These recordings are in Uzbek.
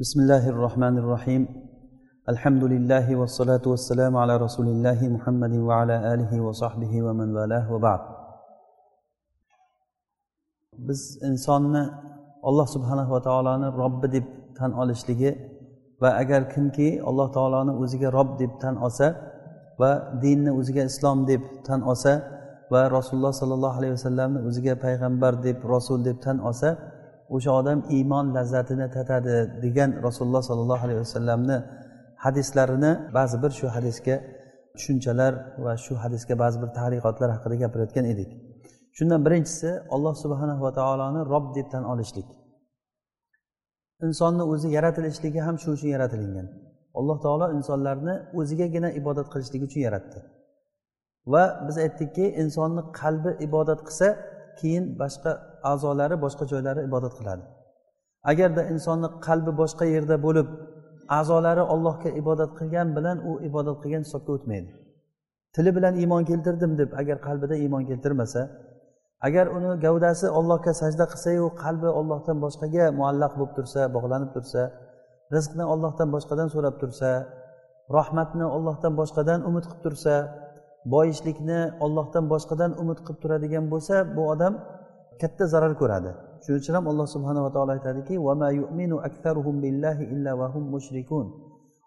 بسم الله الرحمن الرحيم الحمد لله والصلاة والسلام على رسول الله محمد وعلى آله وصحبه ومن والاه وبعد biz insonni alloh subhanava taoloni robbi deb tan olishligi va agar kimki alloh taoloni o'ziga rob deb tan olsa va dinni o'ziga islom deb tan olsa va rasululloh sollallohu alayhi vasallamni o'ziga payg'ambar deb rasul deb tan olsa o'sha odam iymon lazzatini tatadi degan rasululloh sollallohu alayhi vasallamni hadislarini ba'zi bir shu hadisga tushunchalar va shu hadisga ba'zi bir tariqotlar haqida gapirayotgan edik. Shundan birinchisi alloh subhanahu va taoloni rob deb tan olishlik. Insonni o'zi yaratilishligi ham shu uchun yaratilingan. Alloh taolo insonlarni o'zigagina ibodat qilishlik uchun yaratdi. Va biz aytdikki insonni qalbi ibodat qilsa keyin boshqa a'zolari boshqa joylari ibodat qiladi. Agarda insonni qalbi boshqa yerda bo'lib a'zolari allohga ibodat qilgan bilan u ibodat qilgan hisobga o'tmaydi. Tili bilan iymon keltirdim deb agar qalbida iymon keltirmasa agar uni gavdasi ollohga sajda qilsayu qalbi ollohdan boshqaga muallaq bo'lib tursa bog'lanib tursa rizqni ollohdan boshqadan so'rab tursa rahmatni ollohdan boshqadan umid qilib tursa boyishlikni ollohdan boshqadan umid qilib turadigan bo'lsa bu odam katta zarar ko'radi. Shuning uchun ham alloh subhanava taolo aytadiki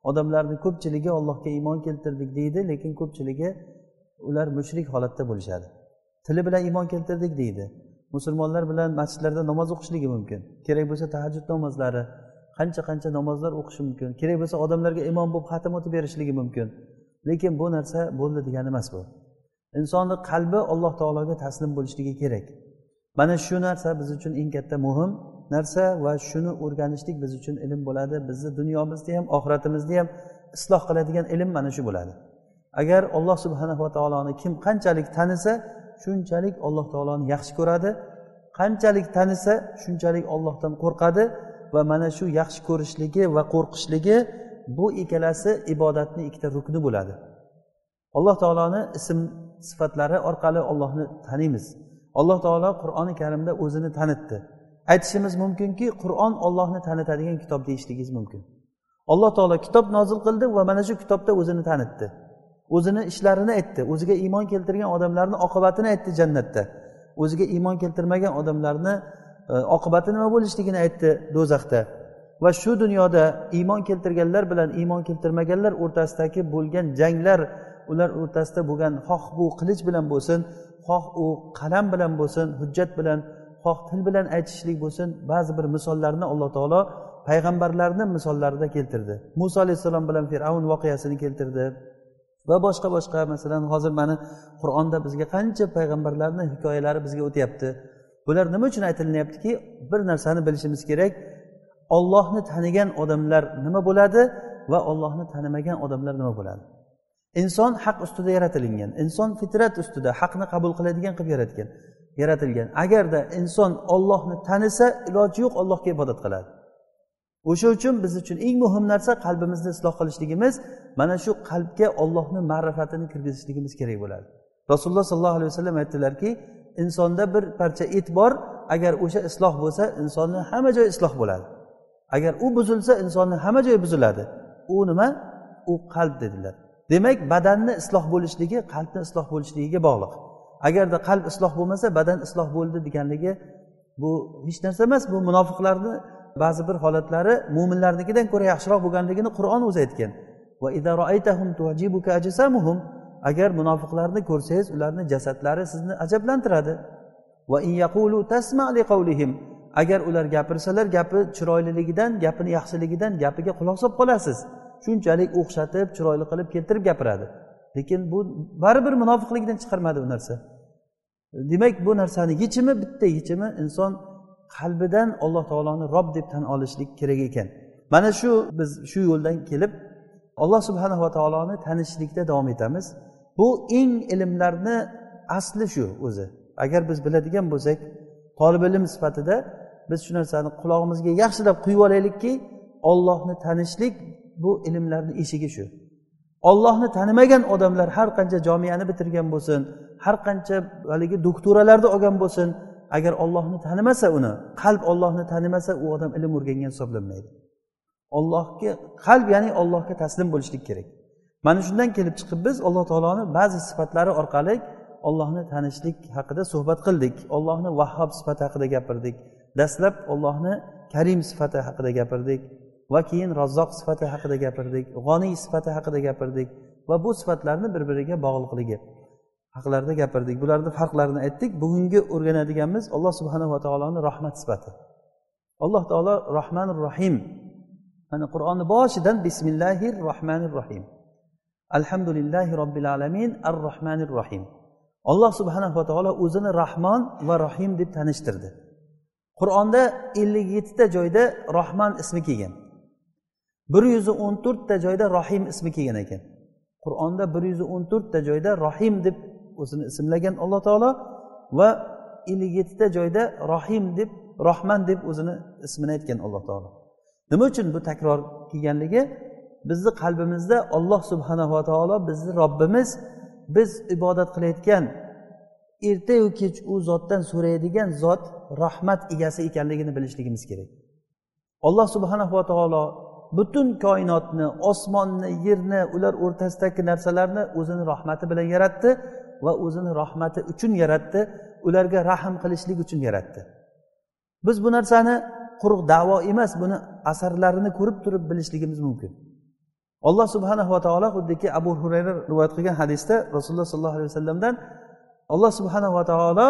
odamlarni ko'pchiligi ollohga iymon keltirdik deydi lekin ko'pchiligi ular mushrik holatda bo'lishadi. Tili bilan iymon keltirdik deydi. Musulmonlar bilan masjidlarda namoz o'qishligi mumkin. Kerak bo'lsa tahajjud namozlari qancha qancha namozlar o'qishi mumkin. Kerak bo'lsa odamlarga imom bo'lib xatim o'tib berishligi mumkin. Lekin bu narsa bo'ldi degani emas bu. Insonni qalbi alloh taologa taslim bo'lishligi kerak. Mana shu narsa biz uchun eng katta muhim narsa va shuni o'rganishlik biz uchun ilm bo'ladi. Bizni dunyomizni ham oxiratimizda ham isloh qiladigan ilm mana shu bo'ladi. Agar alloh subhanava taoloni kim qanchalik tanisa shunchalik alloh taoloni yaxshi ko'radi. Qanchalik tanisa shunchalik ollohdan qo'rqadi va mana shu yaxshi ko'rishligi va qo'rqishligi bu ikkalasi ibodatni ikkita rukni bo'ladi. Alloh taoloni ism sifatlari orqali ollohni taniymiz. Alloh taolo qur'oni karimda o'zini tanitdi. Aytishimiz mumkinki qur'on ollohni tanitadigan kitob deyishligingiz mumkin. Alloh taolo kitob nozil qildi va mana shu kitobda o'zini tanitdi. O'zini ishlarini aytdi o'ziga iymon keltirgan odamlarni oqibatini aytdi jannatda. O'ziga iymon keltirmagan odamlarni e, oqibati nima bo'lishligini aytdi do'zaxda. Va shu dunyoda iymon keltirganlar bilan iymon keltirmaganlar o'rtasidagi bo'lgan janglar ular o'rtasida bo'lgan xoh bu qilich bilan bo'lsin xoh u qalam bilan bo'lsin hujjat bilan xoh til bilan aytishlik bo'lsin ba'zi bir misollarni alloh taolo payg'ambarlarni misollarida keltirdi. Muso alayhissalom bilan fir'avn voqeasini keltirdi. Va boshqa boshqa masalan hozir mana qur'onda bizga qancha payg'ambarlarni hikoyalari bizga o'tyapti. Bular nima uchun aytilinyaptiki? Bir narsani bilishimiz kerak. Ollohni tanigan odamlar nima bo'ladi va ollohni tanimagan odamlar nima bo'ladi? Inson haq ustida yaratilingan inson fitrat ustida haqni qabul qiladigan qilib yaratgan yaratilgan. Agarda inson ollohni tanisa iloji yo'q allohga ibodat qiladi. O'sha uchun biz uchun eng muhim narsa qalbimizni isloh qilishligimiz mana shu qalbga ollohni ma'rifatini kirgizishligimiz kerak bo'ladi. Rasululloh sollallohu alayhi vasallam aytdilarki insonda bir parcha et bor agar o'sha isloh bo'lsa insonni hamma joyi isloh bo'ladi. Agar u buzilsa insonni hamma joyi buziladi. U nima? U qalb dedilar. Demak badanni isloh bo'lishligi qalbni isloh bo'lishligiga bog'liq. Agarda qalb isloh bo'lmasa badan isloh bo'ldi deganligi bu hech narsa emas. Bu munofiqlarni ba'zi bir holatlari mo'minlarnikidan ko'ra yaxshiroq bo'lganligini qur'on o'zi aytgan. Agar munofiqlarni ko'rsangiz ularni jasadlari sizni ajablantiradi. Agar ular gapirsalar gapi chiroyliligidan gapini yaxshiligidan gapiga quloq solib qolasiz. Shunchalik o'xshatib chiroyli qilib keltirib gapiradi. Lekin bu baribir munofiqlikdan chiqarmadi u narsa. Demak bu narsani yechimi bitta yechimi inson qalbidan alloh taoloni rob deb tan olishlik kerak ekan. Mana shu biz shu yo'ldan kelib alloh subhanava taoloni tanishlikda davom etamiz. Bu eng ilmlarni asli shu o'zi. Agar biz biladigan bo'lsak tolib ilm sifatida biz shu narsani qulog'imizga yaxshilab quyib olaylikki ollohni tanishlik bu ilmlarni eshigi shu. Ollohni tanimagan odamlar har qancha jomiyani bitirgan bo'lsin har qancha haligi doktoralarni olgan bo'lsin agar ollohni tanimasa uni qalb ollohni tanimasa u odam ilm o'rgangan hisoblanmaydi. Ollohga qalb ya'ni ollohga taslim bo'lishlik kerak. Mana shundan kelib chiqib biz alloh taoloni ba'zi sifatlari orqali ollohni tanishlik haqida suhbat qildik ollohni vahhob sifati haqida gapirdik dastlab ollohni karim sifati haqida gapirdik va keyin razzoq sifati haqida gapirdik g'oniy sifati haqida gapirdik va bu sifatlarni bir biriga bog'liqligi haqlarida gapirdik. Bularni farqlarini aytdik. Bugungi o'rganadiganimiz alloh subhanava taoloni rahmat sifati. Alloh taolo rohmanir rohim mana qur'onni boshidan bismillahi rohmanir rohim alhamdulillahi robbil alamin ar rohmanir rohim alloh subhanava taolo o'zini rahmon va rohim deb tanishtirdi. Qur'onda ellik yettita joyda rohman ismi kelgan. bir yuz o'n to'rtta joyda rohim ismi kelgan ekan. Qur'onda bir yuz o'n to'rtta joyda rohim deb o'zini ismlagan alloh taolo va ellik yettita joyda rohim deb rohman deb o'zini ismini aytgan alloh taolo. Nima uchun bu takror kelganligi? Bizni qalbimizda olloh subhanava taolo bizni robbimiz biz ibodat qilayotgan ertayu kech u zotdan so'raydigan zot rahmat egasi ekanligini bilishligimiz kerak. Alloh subhanava taolo butun koinotni osmonni yerni ular o'rtasidagi narsalarni o'zini rahmati bilan yaratdi va o'zini rahmati uchun yaratdi ularga rahm qilishlik uchun yaratdi. Biz bu narsani quruq davo emas buni asarlarini ko'rib turib bilishligimiz mumkin. Alloh subhanahu va taolo xuddiki abu hurayra rivoyat qilgan hadisda rasululloh sollallohu alayhi vasallamdan alloh subhanava taolo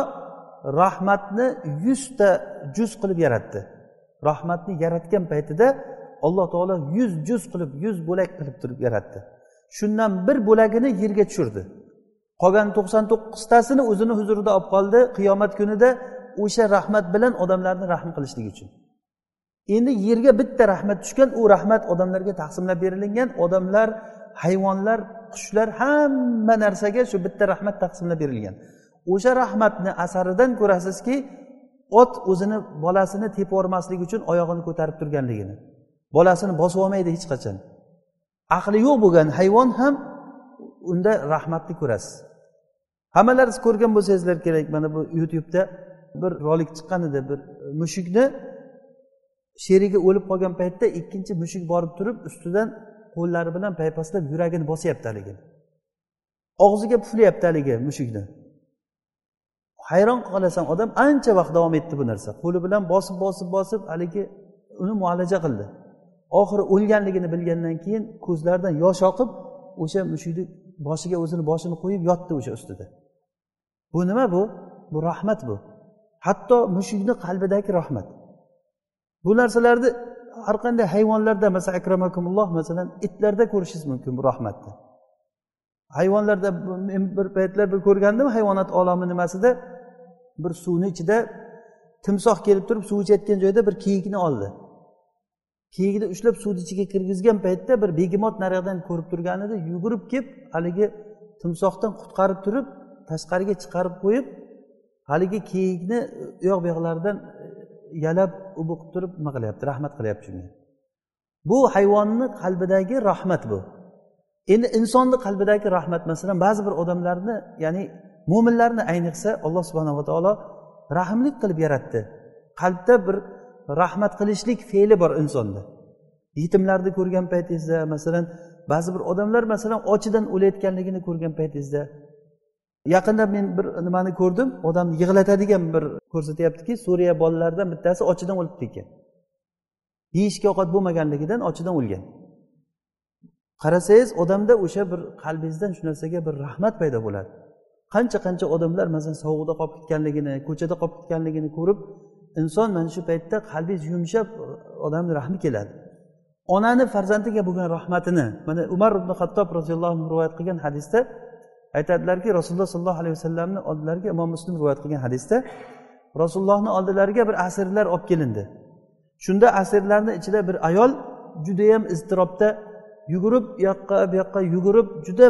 rahmatni yuzta juz qilib yaratdi. Rahmatni yaratgan paytida alloh taolo yuz juz qilib yuz bo'lak qilib turib yaratdi. Shundan bir bo'lagini yerga tushirdi. Qolgan to'qson to'qqiztasini o'zini huzurida olib qoldi. Qiyomat kunida o'sha rahmat bilan odamlarni rahm qilishlik uchun. Endi yerga bitta rahmat tushgan u rahmat odamlarga taqsimlab berilingan odamlar hayvonlar qushlar hamma narsaga shu bitta rahmat taqsimlab berilgan. O'sha rahmatni asaridan ko'rasizki ot o'zini bolasini tepormaslik uchun oyog'ini ko'tarib turganligini bolasini bosib olmaydi hech qachon. Aqli yo'q bo'lgan hayvon ham unda rahmatni ko'rasiz. Hammalaringiz ko'rgan bo'lsangizlar kerak mana bu youtubeda bir rolik chiqqan edi bir mushukni sherigi o'lib qolgan paytda ikkinchi mushuk borib turib ustidan qo'llari bilan paypaslab yuragini bosyapti haligi. Og'ziga puflayapti haligi mushukni. Hayron qolasan odam ancha vaqt davom etdi bu narsa. Qo'li bilan bosib bosib bosib haligi uni muolaja qildi. Oxiri o'lganligini bilgandan keyin ko'zlaridan yosh oqib o'sha mushukni boshiga o'zini boshini qo'yib yotdi o'sha ustida. Bu nima bu? Bu rahmat bu. Hatto mushukni qalbidagi rahmat. Bu narsalarni har qanday hayvonlarda masalan akramakumulloh masalan itlarda ko'rishingiz mumkin bu rahmatni. Hayvonlarda men bir paytlar bir ko'rgandim hayvonot olami nimasida bir suvni ichida timsoh kelib turib suv ichayotgan joyda bir kiyikni oldi. Kiyikni ushlab suvni ichiga kirgizgan paytda bir begemot naryoqdan ko'rib turgan edi yugurib kelib haligi timsohdan qutqarib turib tashqariga chiqarib qo'yib haligi kiyikni u yoq bu yoqlaridan e, yalab u qilib turib nima qilyapti rahmat qilyapti shunga. Bu hayvonni qalbidagi rahmat bu. Endi insonni qalbidagi rahmat masalan ba'zi bir odamlarni ya'ni mo'minlarni ayniqsa alloh subhanava taolo rahmlik qilib yaratdi. Qalbda bir rahmat qilishlik fe'li bor insonda. Yetimlarni ko'rgan paytingizda masalan ba'zi bir odamlar masalan ochidan o'layotganligini ko'rgan paytingizda. Yaqinda men bir nimani ko'rdim odamni yig'latadigan bir ko'rsatyaptiki suriya bolalaridan bittasi ochidan o'libdi ekan yeyishga ovqat bo'lmaganligidan ochidan o'lgan. Qarasangiz odamda o'sha bir qalbingizdan shu narsaga bir rahmat paydo bo'ladi. Qancha qancha odamlar masalan sovuqda qolib ketganligini ko'chada qolib ketganligini ko'rib inson mana shu paytda qalbingiz yumshab odamni rahmi keladi. Onani farzandiga bo'lgan rahmatini mana umar ibn hattob roziyallohu anhu rivoyat qilgan hadisda aytadilarki rasululloh sollallohu alayhi vasallamni oldilariga imom muslim rivoyat qilgan hadisda rasulullohni oldilariga bir asirlar olib kelindi. Shunda asirlarni ichida bir ayol judayam iztirobda yugurib u yoqqa bu yoqqa yugurib juda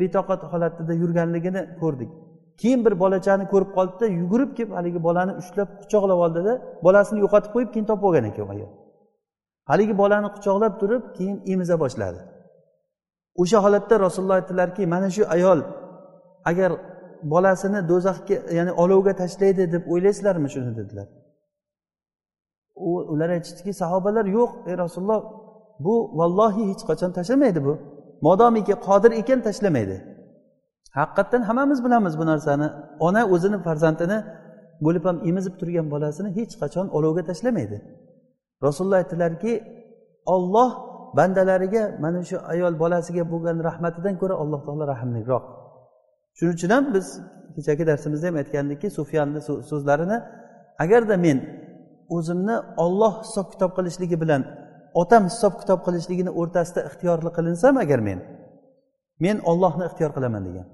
betoqat holatida yurganligini ko'rdik. Keyin bir bolachani ko'rib qoldida yugurib kelib haligi bolani ushlab quchoqlab oldida bolasini yo'qotib qo'yib keyin topib olgan ekan ayol haligi bolani quchoqlab turib keyin emiza boshladi. O'sha holatda rasululloh aytdilarki mana shu ayol agar bolasini do'zaxga ya'ni olovga tashlaydi deb o'ylaysizlarmi shuni? dedilar. U ular aytishdiki sahobalar yo'q ey rasululloh bu vallohi hech qachon tashlamaydi bu. Modomiki qodir ekan tashlamaydi. Haqiqatdan hammamiz bilamiz bu narsani. Ona o'zini farzandini bo'lib ham emizib turgan bolasini hech qachon olovga tashlamaydi. Rasululloh aytdilarki olloh bandalariga mana shu ayol bolasiga bo'lgan rahmatidan ko'ra alloh taolo rahmliroq. Shuning uchun ham biz kechagi darsimizda ham aytgandikki sufyanni so'zlarini agarda men o'zimni olloh hisob kitob qilishligi bilan otam hisob kitob qilishligini o'rtasida ixtiyorli qilinsam agar men men ollohni ixtiyor qilaman degan.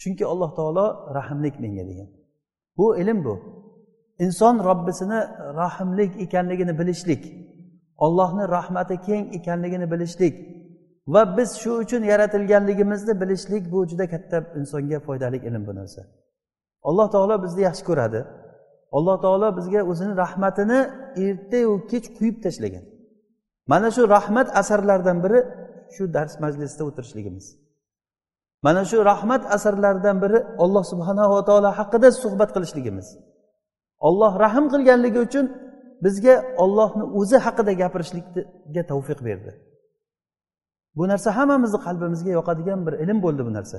Chunki alloh taolo rahmlik menga degan. Bu ilm bu. Inson robbisini rahmlik ekanligini bilishlik ollohni rahmati keng ekanligini bilishlik va biz shu uchun yaratilganligimizni bilishlik bu juda katta insonga foydali ilm bu narsa. Alloh taolo bizni yaxshi ko'radi. Alloh taolo bizga o'zini rahmatini ertayu kech quyib tashlagan. Mana shu rahmat asarlaridan biri shu dars majlisida o'tirishligimiz. Mana shu rahmat asarlaridan biri olloh subhanava taolo haqida suhbat qilishligimiz. Olloh rahm qilganligi uchun bizga ollohni o'zi haqida gapirishlikga tavfiq berdi. Bu narsa hammamizni qalbimizga yoqadigan bir ilm bo'ldi bu narsa.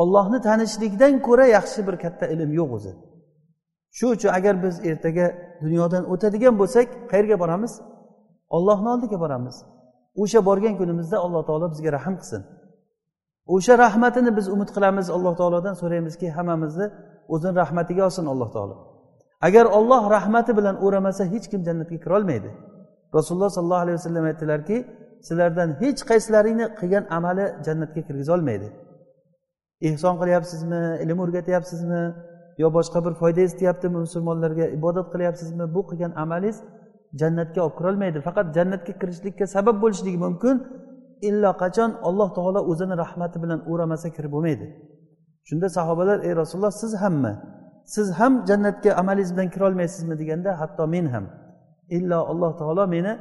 Ollohni tanishlikdan ko'ra yaxshi bir katta ilm yo'q o'zi. Shu uchun agar biz ertaga dunyodan o'tadigan bo'lsak qayerga boramiz? Ollohni oldiga boramiz. O'sha borgan kunimizda alloh taolo bizga rahm qilsin. O'sha rahmatini biz umid qilamiz alloh taolodan so'raymizki hammamizni o'zini rahmatiga olsin alloh taolo. Agar olloh rahmati bilan o'ramasa hech kim jannatga kirolmaydi rasululloh sollallohu alayhi vasallam aytdilarki sizlardan hech qaysilaringni qilgan amali jannatga kirgizolmaydi ehson qilyapsizmi? Ilm o'rgatyapsizmi? Yo boshqa bir foyda istatyaptimi musulmonlarga ibodat qilyapsizmi? Bu qilgan amalingiz jannatga olib kirolmaydi. Faqat jannatga kirishlikka sabab bo'lishligi mumkin. Illo qachon alloh taolo o'zini rahmati bilan o'ramasa kirib bo'lmaydi. Shunda sahobalar ey rasululloh siz hammi? Siz ham jannatga amalingiz bilan kirolmaysizmi? deganda hatto men ham. Illo alloh taolo meni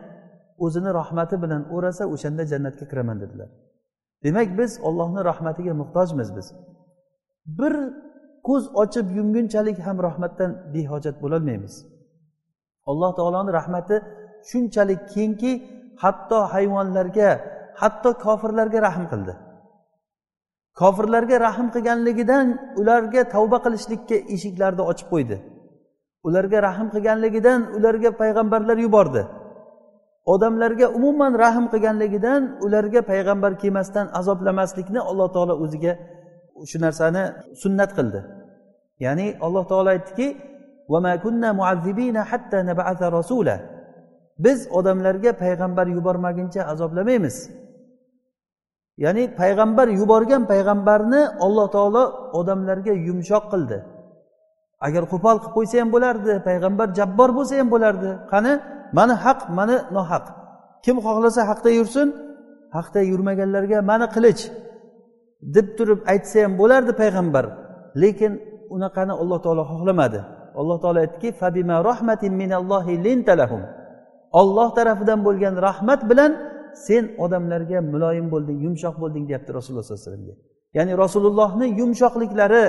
o'zini rahmati bilan o'rasa o'shanda jannatga kiraman dedilar. Demak biz ollohni rahmatiga muhtojmiz biz. Bir ko'z ochib yumgunchalik ham rahmatdan behojat bo'lolmaymiz. Alloh taoloni rahmati shunchalik kengki hatto hayvonlarga hatto kofirlarga rahm qildi. Kofirlarga rahm qilganligidan ularga tavba qilishlikka eshiklarni ochib qo'ydi. Ularga rahm qilganligidan ularga payg'ambarlar yubordi. Odamlarga umuman rahm qilganligidan ularga payg'ambar kelmasdan azoblamaslikni alloh taolo o'ziga shu narsani sunnat qildi. Ya'ni alloh taolo aytdiki biz odamlarga payg'ambar yubormaguncha azoblamaymiz ya'ni payg'ambar yuborgan payg'ambarni alloh taolo odamlarga yumshoq qildi. Agar qo'pol qilib qo'ysa ham bo'lardi payg'ambar jabbor bo'lsa ham bo'lardi. Qani? Mani haq mani nohaq. Kim xohlasa haqda yursin haqda yurmaganlarga mani qilich deb turib aytsa ham bo'lardi payg'ambar. Lekin unaqani alloh taolo xohlamadi. Alloh taolo aytdiki olloh tarafidan bo'lgan rahmat bilan sen odamlarga muloyim bo'lding yumshoq bo'lding deyapti rasululloh sollallohu alayhi vasallamga. Ya'ni rasulullohni yumshoqliklari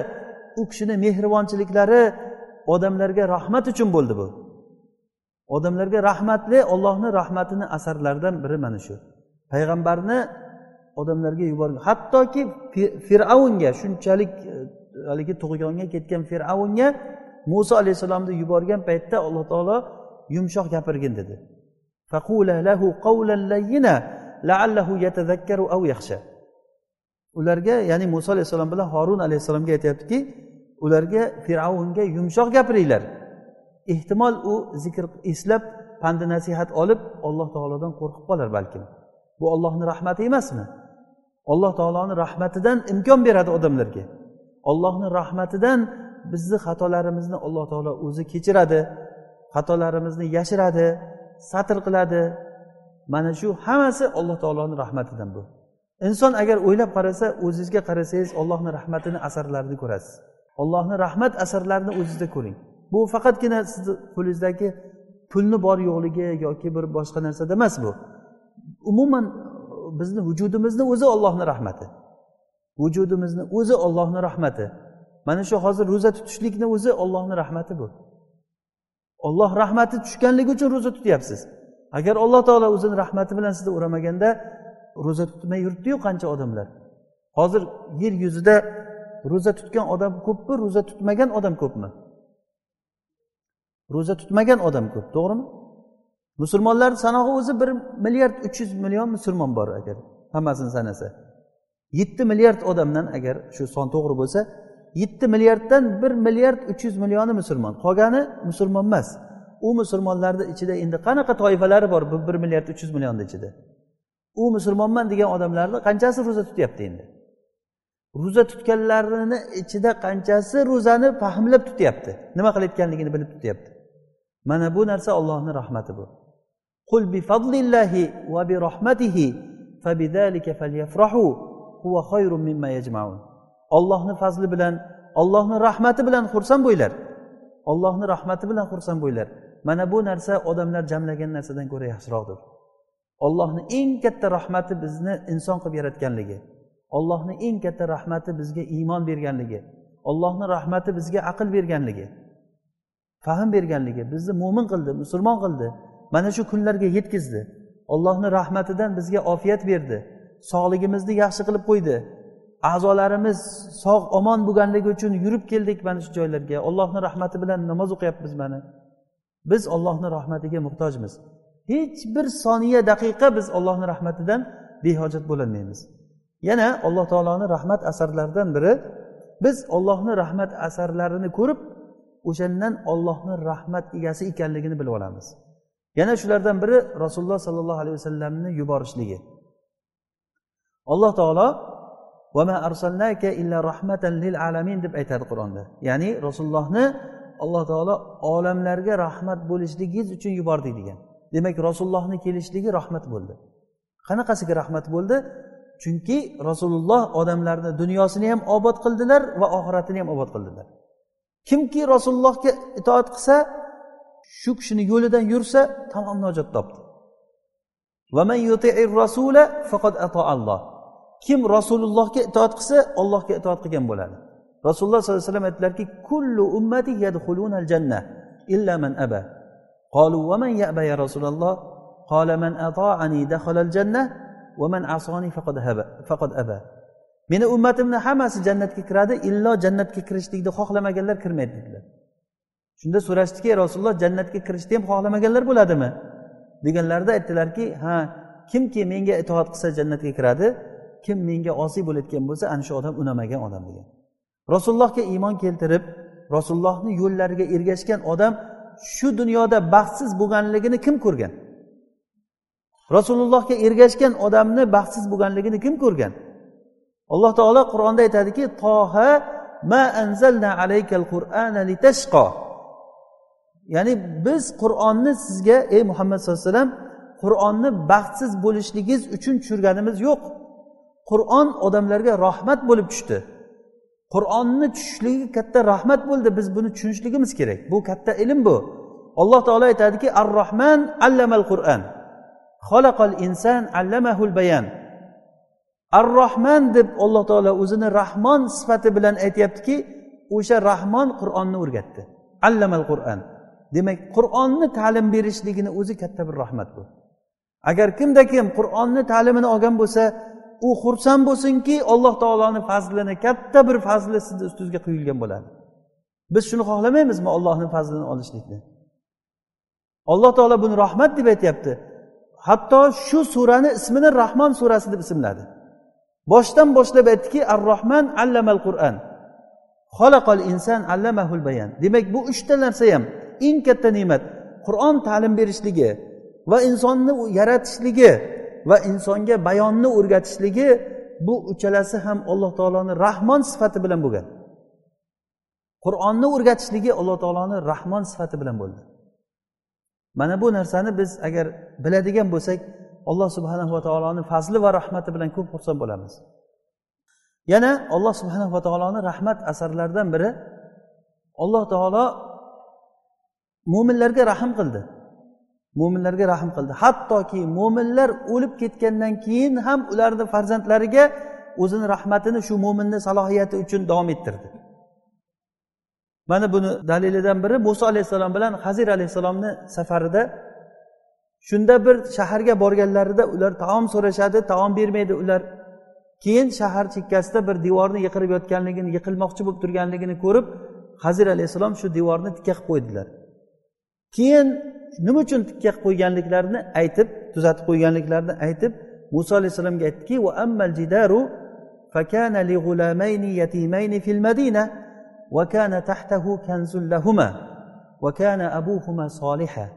u kishini mehribonchiliklari odamlarga rahmat uchun bo'ldi bu. Odamlarga rahmatli ollohni rahmatini asarlaridan biri mana shu. Payg'ambarni odamlarga yuborgan hattoki fir'avnga shunchalik e, haligi tug'yonga ketgan fir'avnga muso alayhissalomni yuborgan paytda alloh taolo yumshoq gapirgin dedi. Ularga ya'ni muso alayhissalom bilan horun alayhissalomga aytyaptiki ularga fir'avnga yumshoq gapiringlar. Ehtimol u zikr eslab pandi nasihat olib alloh taolodan qo'rqib qolar balkim. Bu ollohni rahmati emasmi? Alloh taoloni rahmatidan imkon beradi odamlarga. Ollohni rahmatidan bizni xatolarimizni alloh taolo o'zi kechiradi xatolarimizni yashiradi satr qiladi. Mana shu hammasi alloh taoloni rahmatidan bu. Inson agar o'ylab qarasa o'zizga qarasangiz ollohni rahmatini asarlarini ko'rasiz. Ollohni rahmat asarlarini o'zizda ko'ring. Bu faqatgina sizni qo'lingizdagi pulni bor yo'qligi yoki bir boshqa narsada emas bu. Umuman bizni vujudimizni o'zi ollohni rahmati. Vujudimizni o'zi ollohni rahmati. Mana shu hozir ro'za tutishlikni o'zi ollohni rahmati bu. Olloh rahmati tushganligi uchun ro'za tutyapsiz. Agar alloh taolo o'zini rahmati bilan sizni uramaganda ro'za tutmay yuribdiyu qancha odamlar. Hozir yer yuzida ro'za tutgan odam ko'pmi ro'za tutmagan odam ko'pmi? Ro'za tutmagan odam ko'p to'g'rimi? Musulmonlar sanog'i o'zi bir milliard uch yuz million musulmon bor agar hammasini sanasa. Yetti milliard odamdan agar shu son to'g'ri bo'lsa yetti milliarddan bir milliard uch yuz millioni musulmon. Qolgani musulmon emas. U musulmonlarni ichida endi qanaqa toifalari bor bu bir milliard uch yuz millionni ichida? U musulmonman degan odamlarni qanchasi ro'za tutyapti endi? Ro'za tutganlarini ichida qanchasi ro'zani fahmlab tutyapti? Nima qilayotganligini bilib tutyapti. Mana bu narsa ollohni rahmati bu. Qul bi fadlillahi va bi rahmatihi fabidalika falyafrahu huwa khayrun mimma yajmaun. Ollohni fazli bilan ollohni rahmati bilan xursand bo'linglar ollohni rahmati bilan xursand bo'linglar mana bu narsa odamlar jamlagan narsadan ko'ra yaxshiroqdir. Ollohni eng katta rahmati bizni inson qilib yaratganligi. Ollohni eng katta rahmati bizga iymon berganligi. Ollohni rahmati bizga aql berganligi. Fahm berganligi. Bizni mo'min qildi musulmon qildi. Mana shu kunlarga yetkazdi. Ollohni rahmatidan bizga ofiyat berdi. Sog'ligimizni yaxshi qilib qo'ydi. A'zolarimiz sog' omon bo'lganligi uchun yurib keldik mana shu joylarga. Ollohni rahmati bilan namoz o'qiyapmiz mana. Biz ollohni rahmatiga muhtojmiz. Hech bir soniya daqiqa biz ollohni rahmatidan behojat bo'lolmaymiz. Yana alloh taoloni rahmat asarlaridan biri biz ollohni rahmat asarlarini ko'rib o'shandan ollohni rahmat egasi ekanligini bilib olamiz. Yana shulardan biri rasululloh sollallohu alayhi vasallamni yuborishligi. Alloh taolo deb aytadi qur'onda. Ya'ni rasulullohni alloh taolo olamlarga rahmat bo'lishligingiz uchun yubordik degan. Demak rasulullohni kelishligi rahmat bo'ldi. Qanaqasiga rahmat bo'ldi? Chunki rasululloh odamlarni dunyosini ham obod qildilar va oxiratini ham obod qildilar. Kimki rasulullohga itoat qilsa shu kishini yo'lidan yursa tamom najot topdi. kim rasulullohga itoat qilsa ollohga itoat qilgan bo'ladi. Rasululloh sollallohu alayhi vasallam aytdilarki kullu ummati yadkhuluna al illa man aba. Va man yaba ya rasululloh qala man ata'ani dakhala al va man asani faqad haba faqad aba. Meni ummatimni hammasi jannatga kiradi illo jannatga kirishlikni xohlamaganlar kirmaydi dedilar. Shunda so'rashdiki rasululloh jannatga kirishni ham xohlamaganlar bo'ladimi? Deganlarida aytdilarki ha kimki menga itoat qilsa jannatga kiradi kim menga osiy bo'layotgan bo'lsa ana shu odam unamagan odam degan. Rasulullohga iymon keltirib rasulullohni yo'llariga ergashgan odam shu dunyoda baxtsiz bo'lganligini kim ko'rgan? Rasulullohga ergashgan odamni baxtsiz bo'lganligini kim ko'rgan? Alloh taolo qur'onda aytadiki toha ma anzalna alaykal qur'ana litashqa. Ya'ni biz qur'onni sizga ey muhammad sallallohu alayhi vasallam qur'onni baxtsiz bo'lishligingiz uchun tushirganimiz yo'q. Qur'on odamlarga rahmat bo'lib tushdi. Qur'onni tushishligi katta rahmat bo'ldi. Biz buni tushunishligimiz kerak. Bu katta ilm bu. Alloh taolo aytadiki ar rohman allamal qur'an xalaqal inson allamahul bayan. Ar rohman deb alloh taolo o'zini rahmon sifati bilan aytyaptiki o'sha rahmon qur'onni o'rgatdi. Allamal qur'an. Demak qur'onni ta'lim berishligini o'zi katta bir rahmat bu. Agar kimda kim qur'onni ta'limini olgan bo'lsa u xursand bo'lsinki alloh taoloni fazlini katta bir fazli sizni ustingizga quyilgan bo'ladi. Biz shuni xohlamaymizmi ollohni fazlini olishlikni? Alloh taolo buni rahmat deb aytyapti. Hatto shu surani ismini rahmon surasi deb ismladi. Boshdan boshlab aytdiki ar rohman allamal qur'an. Xalaqal inson allamahul bayan. Demak bu uchta narsa ham eng katta ne'mat. Qur'on ta'lim berishligi va insonni yaratishligi va insonga bayonni o'rgatishligi bu uchalasi ham alloh taoloni rahmon sifati bilan bo'lgan. Qur'onni o'rgatishligi alloh taoloni rahmon sifati bilan bo'ldi. Mana bu narsani biz agar biladigan bo'lsak alloh subhanava taoloni fazli va rahmati bilan ko'p xursand bo'lamiz. Yana alloh subhanava taoloni rahmat asarlaridan biri alloh taolo mo'minlarga rahm qildi. Mo'minlarga rahm qildi. Hattoki mo'minlar o'lib ketgandan keyin ham ularni farzandlariga o'zini rahmatini shu mo'minni salohiyati uchun davom ettirdi. Mana buni dalilidan biri muso alayhissalom bilan hazir alayhissalomni safarida shunda bir shaharga borganlarida ular taom so'rashadi taom bermaydi ular. Keyin shahar chekkasida bir devorni yiqirib yotganligini yiqilmoqchi bo'lib turganligini ko'rib hazir alayhissalom shu devorni tikka qilib qo'ydilar. keyin nima uchun tikka qilib qo'yganliklarini aytib tuzatib qo'yganliklarini aytib muso alayhissalomga aytdiki فكان لغلامين يتيمين في المدينة وكان تحته كنز لهما وكان أبوهما صالحا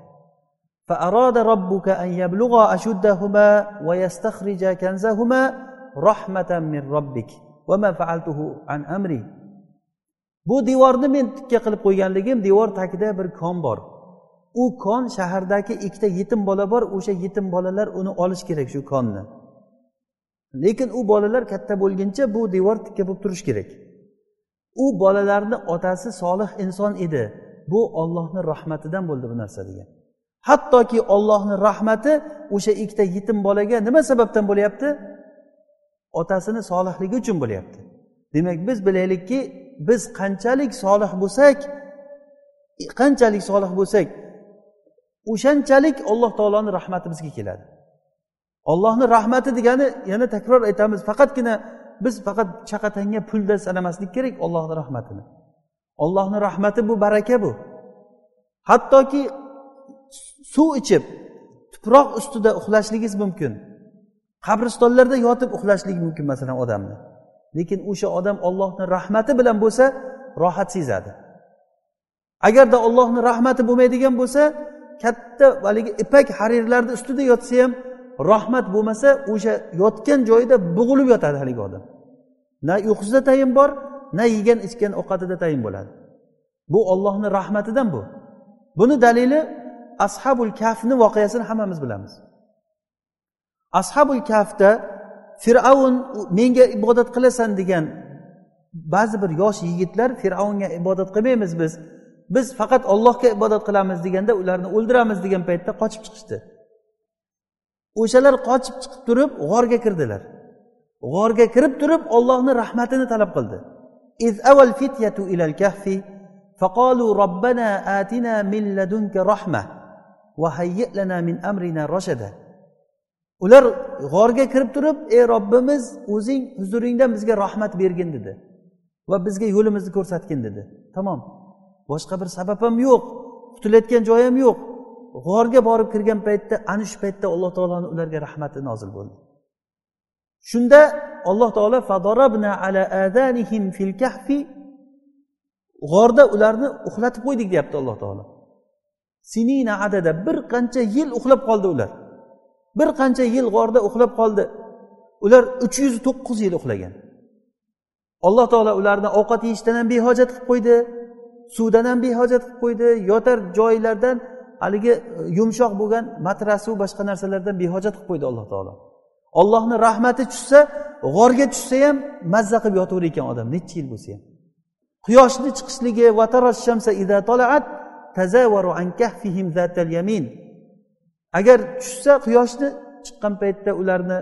فأراد ربك أن يبلغا أشدهما ويستخرج كنزهما رحمة من ربك وما فعلته عن أمري bu devorni men tikka qilib qo'yganligim devor tagida bir kon bor U kon shahardagi ikkita yetim bola bor o'sha yetim bolalar uni olish kerak shu konni. Lekin u bolalar katta bo'lguncha bu devor tikka bo'lib turishi kerak. U bolalarni otasi solih inson edi. Bu ollohni rahmatidan bo'ldi bu narsa degan. Hattoki ollohni rahmati o'sha ikkita yetim bolaga nima sababdan bo'lyapti? Otasini solihligi uchun bo'lyapti. Demak biz bilaylikki biz qanchalik solih bo'lsak qanchalik solih bo'lsak o'shanchalik alloh taoloni rahmati bizga keladi. Ollohni rahmati degani yana takror aytamiz faqatgina biz faqat chaqatanga pulda sanamaslik kerak ollohni rahmatini. Ollohni rahmati bu baraka bu. Hattoki suv ichib tuproq ustida uxlashligingiz mumkin. Qabristonlarda yotib uxlashligi mumkin masalan odamni. Lekin o'sha odam ollohni rahmati bilan bo'lsa rohat sezadi. Agarda ollohni rahmati bo'lmaydigan bo'lsa katta haligi ipak harirlarni ustida yotsa ham rahmat bo'lmasa o'sha yotgan joyida bo'g'ilib yotadi haligi odam. Na uyqusida tayin bor na yegan ichgan ovqatida tayin bo'ladi. Bu ollohni rahmatidan bu. Buni dalili ashabul kafni voqeasini hammamiz bilamiz. Ashabul kafda fir'avn menga ibodat qilasan degan ba'zi bir yosh yigitlar fir'avnga ibodat qilmaymiz biz. biz faqat ollohga ibodat qilamiz deganda ularni o'ldiramiz degan paytda qochib chiqishdi o'shalar qochib chiqib turib g'orga kirdilar g'orga kirib turib ollohni rahmatini talab qildi إذ أوى الفتية إلى الكهف فقالوا ربنا آتنا من لدنك رحمة وهيئ لنا من أمرنا رشدا ular g'orga kirib turib ey robbimiz o'zing huzuringdan bizga rahmat bergin dedi va bizga yo'limizni ko'rsatgin dedi tamom Boshqa bir sabab ham yo'q. Qutulayotgan joy ham yo'q. G'orga borib kirgan paytda ana shu paytda alloh taoloni ularga rahmati nozil bo'ldi. Shunda alloh taolo fadorabna ala adanihim fil kahfi g'orda ularni uxlatib qo'ydik deyapti alloh taolo. Sinina adada bir qancha yil uxlab qoldi ular. Bir qancha yil g'orda uxlab qoldi. Ular uch yuz to'qqiz yil uxlagan. Alloh taolo ularni ovqat yeyishdan ham behojat qilib qo'ydi. Suvdan ham behojat qilib qo'ydi. Yotar joylardan haligi e, yumshoq bo'lgan matrasu boshqa narsalardan behojat qilib qo'ydi alloh taolo. Ollohni rahmati tushsa g'orga tushsa ham mazza qilib yotaver ekan odam necha yil bo'lsa ham. Quyoshni chiqishligi agar tushsa quyoshni chiqqan paytda ularni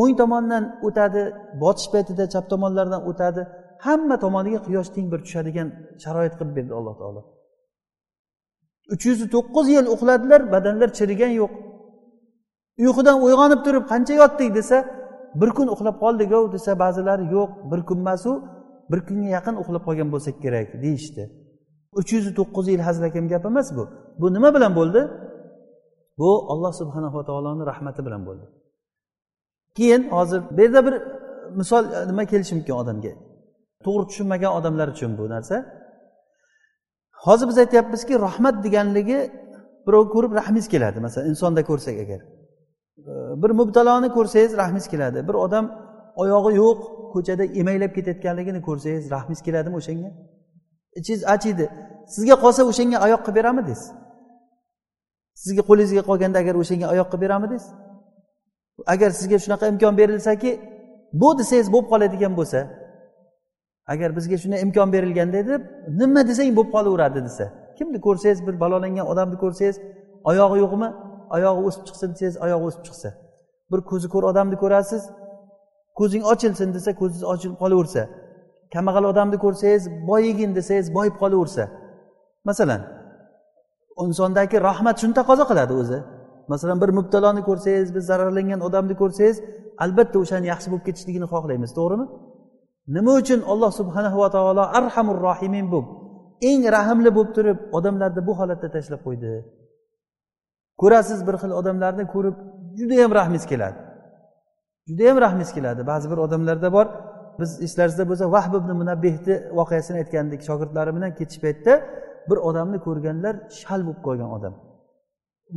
o'ng tomondan o'tadi botish paytida chap tomonlaridan o'tadi. Hamma tomoniga quyosh teng bir tushadigan sharoit qilib berdi alloh taolo. Uch yuz to'qqiz yil uxladilar badanlar chirigan yo'q. Uyqudan uyg'onib turib qancha yotdik? desa bir kun uxlab qoldik desa ba'zilari yo'q bir kun emasu bir kunga yaqin uxlab qolgan bo'lsak kerak deyishdi. Uch yuz to'qqiz yil hazilakam gap emas bu. Bu nima bilan bo'ldi? Bu olloh subhanava taoloni rahmati bilan bo'ldi. Keyin hozir bu yerda bir misol nima kelishi mumkin odamga? To'g'ri tushunmagan odamlar uchun bu narsa. Hozir biz aytyapmizki rahmat deganligi birov ko'rib rahmingiz keladi. Masalan insonda ko'rsak agar. Bir mubtaloni ko'rsangiz rahmingiz keladi. Bir odam oyog'i yo'q ko'chada emaklab ketayotganligini ko'rsangiz rahmingiz keladimi o'shanga? E, Ichingiz achiydi sizga qolsa o'shanga oyoq qilib beramidingiz sizga qo'lingizga qolganda agar o'shanga oyoq qilib beramidingiz agar sizga shunaqa imkon berilsaki bu desangiz bo'lib qoladigan bo'lsa agar bizga shunday imkon berilganda deb nima desang bo'lib qolaveradi desa. Kimni ko'rsangiz bir balolangan odamni ko'rsangiz oyog'i yo'qmi? Oyog'i o'sib chiqsin desangiz oyog'i o'sib chiqsa. Bir ko'zi ko'r odamni ko'rasiz ko'zing ochilsin desa ko'zingiz ochilib qolaversa. Kambag'al odamni ko'rsangiz boyigin desangiz boyib qolaversa. Masalan insondagi rahmat shuni taqozo qiladi o'zi. Masalan bir mubtaloni ko'rsangiz bir zararlangan odamni ko'rsangiz albatta o'shani yaxshi bo'lib ketishligini xohlaymiz to'g'rimi? Nima uchun alloh subhanahu va taolo arhamur rohimin bo'lib eng rahmli bo'lib turib odamlarni bu holatda tashlab qo'ydi. Ko'rasiz bir xil odamlarni ko'rib judayam rahmingiz keladi. Judayam rahmingiz keladi. Ba'zi bir odamlarda bor biz eslaringizda bo'lsa vahb ibn munabbehni voqeasini aytgandik shogirdlari bilan ketish paytida bir odamni ko'rganlar shal bo'lib qolgan odam.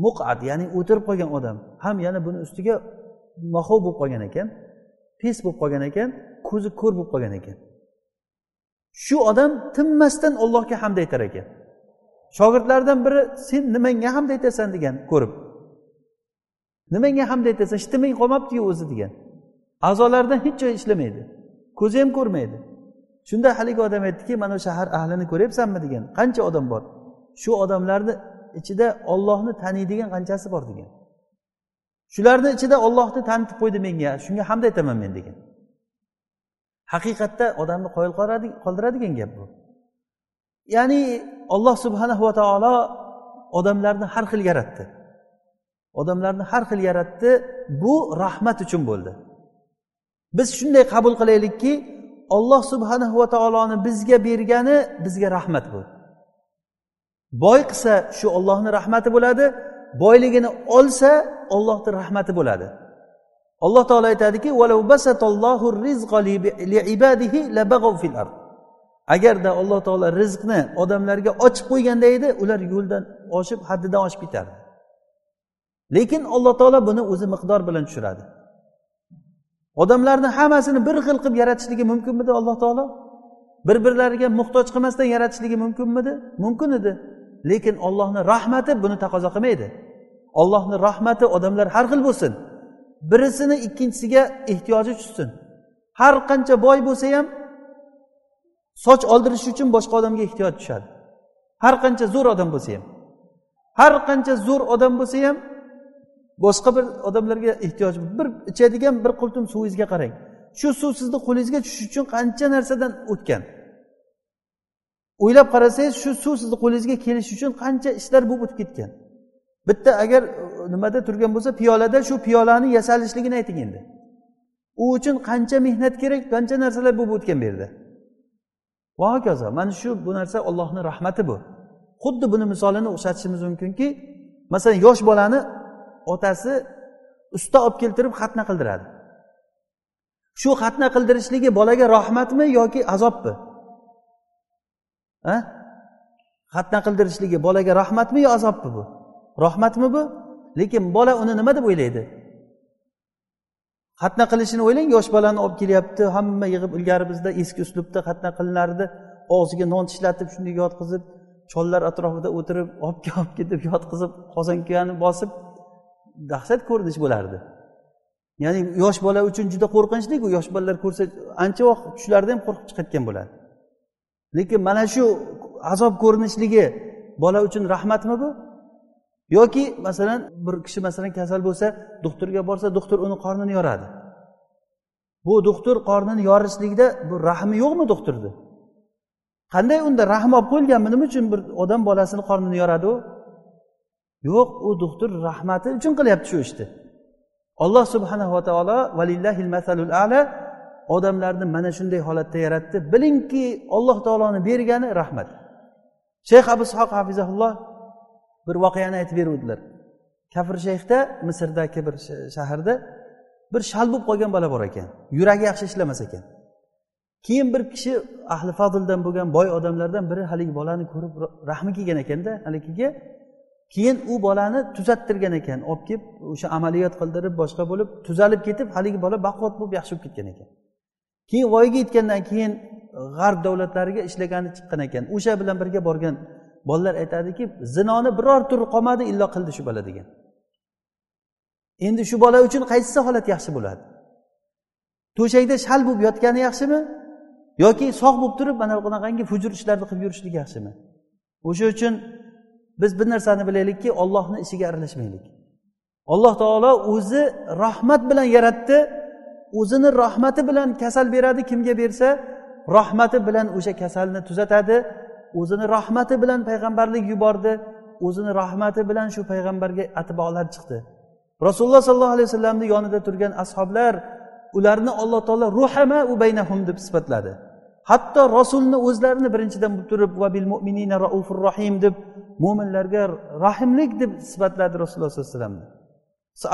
Muqat ya'ni o'tirib qolgan odam. Ham yana buni ustiga mahov bo'lib qolgan ekan pes bo'lib qolgan ekan. Ko'zi ko'r bo'lib qolgan ekan. Shu odam tinmasdan ollohga hamd aytar ekan. Shogirdlaridan biri sen nimanga hamd aytasan? degan ko'rib. Nimanga hamd aytasan? Shitiming qolmabdiyu o'zi? degan. A'zolaridan hech joyi ishlamaydi. Ko'zi ham ko'rmaydi. Shunda haligi odam aytdiki mana shahar ahlini ko'ryapsanmi? degan qancha odam bor. Shu odamlarni ichida ollohni taniydigan qanchasi bor degan. Shularni ichida ollohni tanitib qo'ydi menga shunga hamd aytaman men degan. Haqiqatda odamni qoyil qoldiradigan gap bu. Ya'ni olloh subhanahu va taolo odamlarni har xil yaratdi. Odamlarni har xil yaratdi bu rahmat uchun bo'ldi. Biz shunday qabul qilaylikki olloh subhanahu va taoloni bizga bergani bizga rahmat bu. Boy qilsa shu ollohni rahmati bo'ladi boyligini olsa ollohni rahmati bo'ladi. Alloh taolo aytadiki agarda alloh taolo rizqni odamlarga ochib qo'yganda edi ular yo'ldan oshib haddidan oshib ketardi. Lekin alloh taolo buni o'zi miqdor bilan tushiradi. Odamlarni hammasini bir xil qilib yaratishligi mumkinmidi alloh taolo? Bir birlariga muhtoj qilmasdan yaratishligi mumkinmidi? Mumkin edi. Lekin ollohni rahmati buni taqozo qilmaydi. Ollohni rahmati odamlar har xil bo'lsin. Birisini ikkinchisiga ehtiyoji tushsin har qancha boy bo'lsa ham soch oldirish uchun boshqa odamga ehtiyoj tushadi. Har qancha zo'r odam bo'lsa ham. Har qancha zo'r odam bo'lsa ham boshqa bir odamlarga ehtiyoj bir ichadigan bir qultum suvingizga qarang. Shu suv sizni qo'lingizga tushish uchun qancha narsadan o'tgan. O'ylab qarasangiz shu suv sizni qo'lingizga kelishi uchun qancha ishlar bo'lib o'tib ketgan. Bitta agar nimada turgan bo'lsa piyolada shu piyolani yasalishligini ayting endi. U uchun qancha mehnat kerak qancha narsalar bo'lib o'tgan bu yerda? Va hokazo mana shu bu narsa ollohni rahmati bu. Xuddi buni misolini o'xshatishimiz mumkinki masalan yosh bolani otasi usta olib keltirib xatna qildiradi. Shu xatna qildirishligi bolaga rahmatmi yoki azobmi? Xatna qildirishligi bolaga rahmatmi yo azobmi bu? Rahmatmi bu? Lekin bola uni nima deb o'ylaydi? Xatna qilishini o'ylang yosh bolani olib kelyapti hamma yig'ib ilgari bizda eski uslubda xatna qilinardi. Og'ziga non tishlatib shunday yotqizib chollar atrofida o'tirib olib olib ketib yotqizib qozonkuyani bosib dahshat ko'rinish bo'lardi. Ya'ni yosh bola uchun juda qo'rqinchli u yosh bolalar ko'rsa ancha vaqt tushlarida ham qo'rqib chiqayotgan bo'ladi. Lekin mana shu azob ko'rinishligi bola uchun rahmatmi bu? Yoki masalan bir kishi masalan kasal bo'lsa doktorga borsa doktor uni qornini yoradi. Bu doktor qornini yorishlikda bu rahmi yo'qmi doktorni qanday unda rahm olib qo'yilganmi nima uchun bir odam bolasini qornini yoradi u? Yo'q u doktor rahmati uchun qilyapti shu ishni. Alloh subhanava taolo valillahil masalul ala odamlarni mana shunday holatda yaratdi. Bilingki alloh taoloni bergani rahmat. Shayx abu ishoq hafizahulloh bir voqeani aytib beruvdilar. Kafir shayxda misrdagi bir shaharda bir shal bo'lib qolgan bola bor ekan. Yuragi yaxshi ishlamas ekan. Keyin bir kishi ahli fazildan bo'lgan boy odamlardan biri haligi bolani ko'rib rahmi kelgan ekanda haligiga keyin u bolani tuzattirgan ekan. Olib kelib o'sha amaliyot qildirib boshqa bo'lib tuzalib ketib haligi bola baquvvat bo'lib yaxshi bo'lib ketgan ekan. Keyin voyaga yetgandan keyin g'arb davlatlariga ishlagani chiqqan ekan. O'sha bilan birga borgan bolalar aytadiki zinoni biror turi qolmadi illo qildi shu bola degan. Endi shu bola uchun qaysi holat yaxshi bo'ladi? To'shakda shal bo'lib yotgani yaxshimi? Yoki sog' bo'lib turib mana bunaqangi fujur ishlarni qilib yurishlik yaxshimi? O'sha uchun biz bir narsani bilaylikki ollohni ishiga aralashmaylik. Alloh taolo o'zi rahmat bilan yaratdi o'zini rahmati bilan kasal beradi kimga bersa rahmati bilan o'sha kasalni tuzatadi o'zini rahmati bilan payg'ambarlik yubordi o'zini rahmati bilan shu payg'ambarga atbolar chiqdi. Rasululloh sollallohu alayhi vasallamni yonida turgan ashoblar ularni alloh taolo ruhama u baynahum deb sifatladi. Hatto rasulni o'zlarini birinchidan turib va bil mo'minina raufur rohim deb mo'minlarga rahimlik deb sifatladi rasululloh sollallohu alayhi vasallamni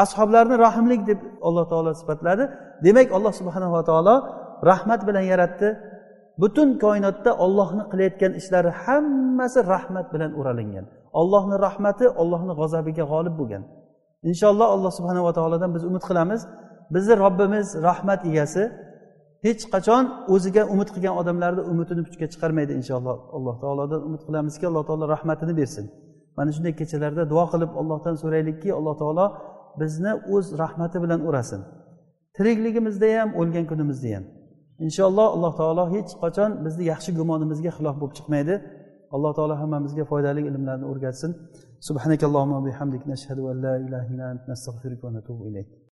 ashoblarni rahimlik deb alloh taolo sifatladi. Demak alloh subhanava taolo rahmat bilan yaratdi. Butun koinotda ollohni qilayotgan ishlari hammasi rahmat bilan o'ralingan. Ollohni rahmati ollohni g'azabiga g'olib bo'lgan. Inshaalloh alloh subhanava taolodan biz umid qilamiz. Bizni robbimiz rahmat egasi hech qachon o'ziga umid qilgan odamlarni umidini puchga chiqarmaydi inshaalloh. Alloh taolodan umid qilamizki alloh taolo rahmatini bersin. Mana shunday kechalarda duo qilib allohdan so'raylikki alloh taolo bizni o'z rahmati bilan o'rasin. Tirikligimizda ham o'lgan kunimizda ham inshaalloh alloh taolo hech qachon bizni yaxshi gumonimizga xilof bo'lib chiqmaydi. Alloh taolo hammamizga foydali ilmlarni o'rgatsin. Subhanakallohumma bihamdik nashhadu an la ilaha illa ant nastag'firuka va natubu ilayk.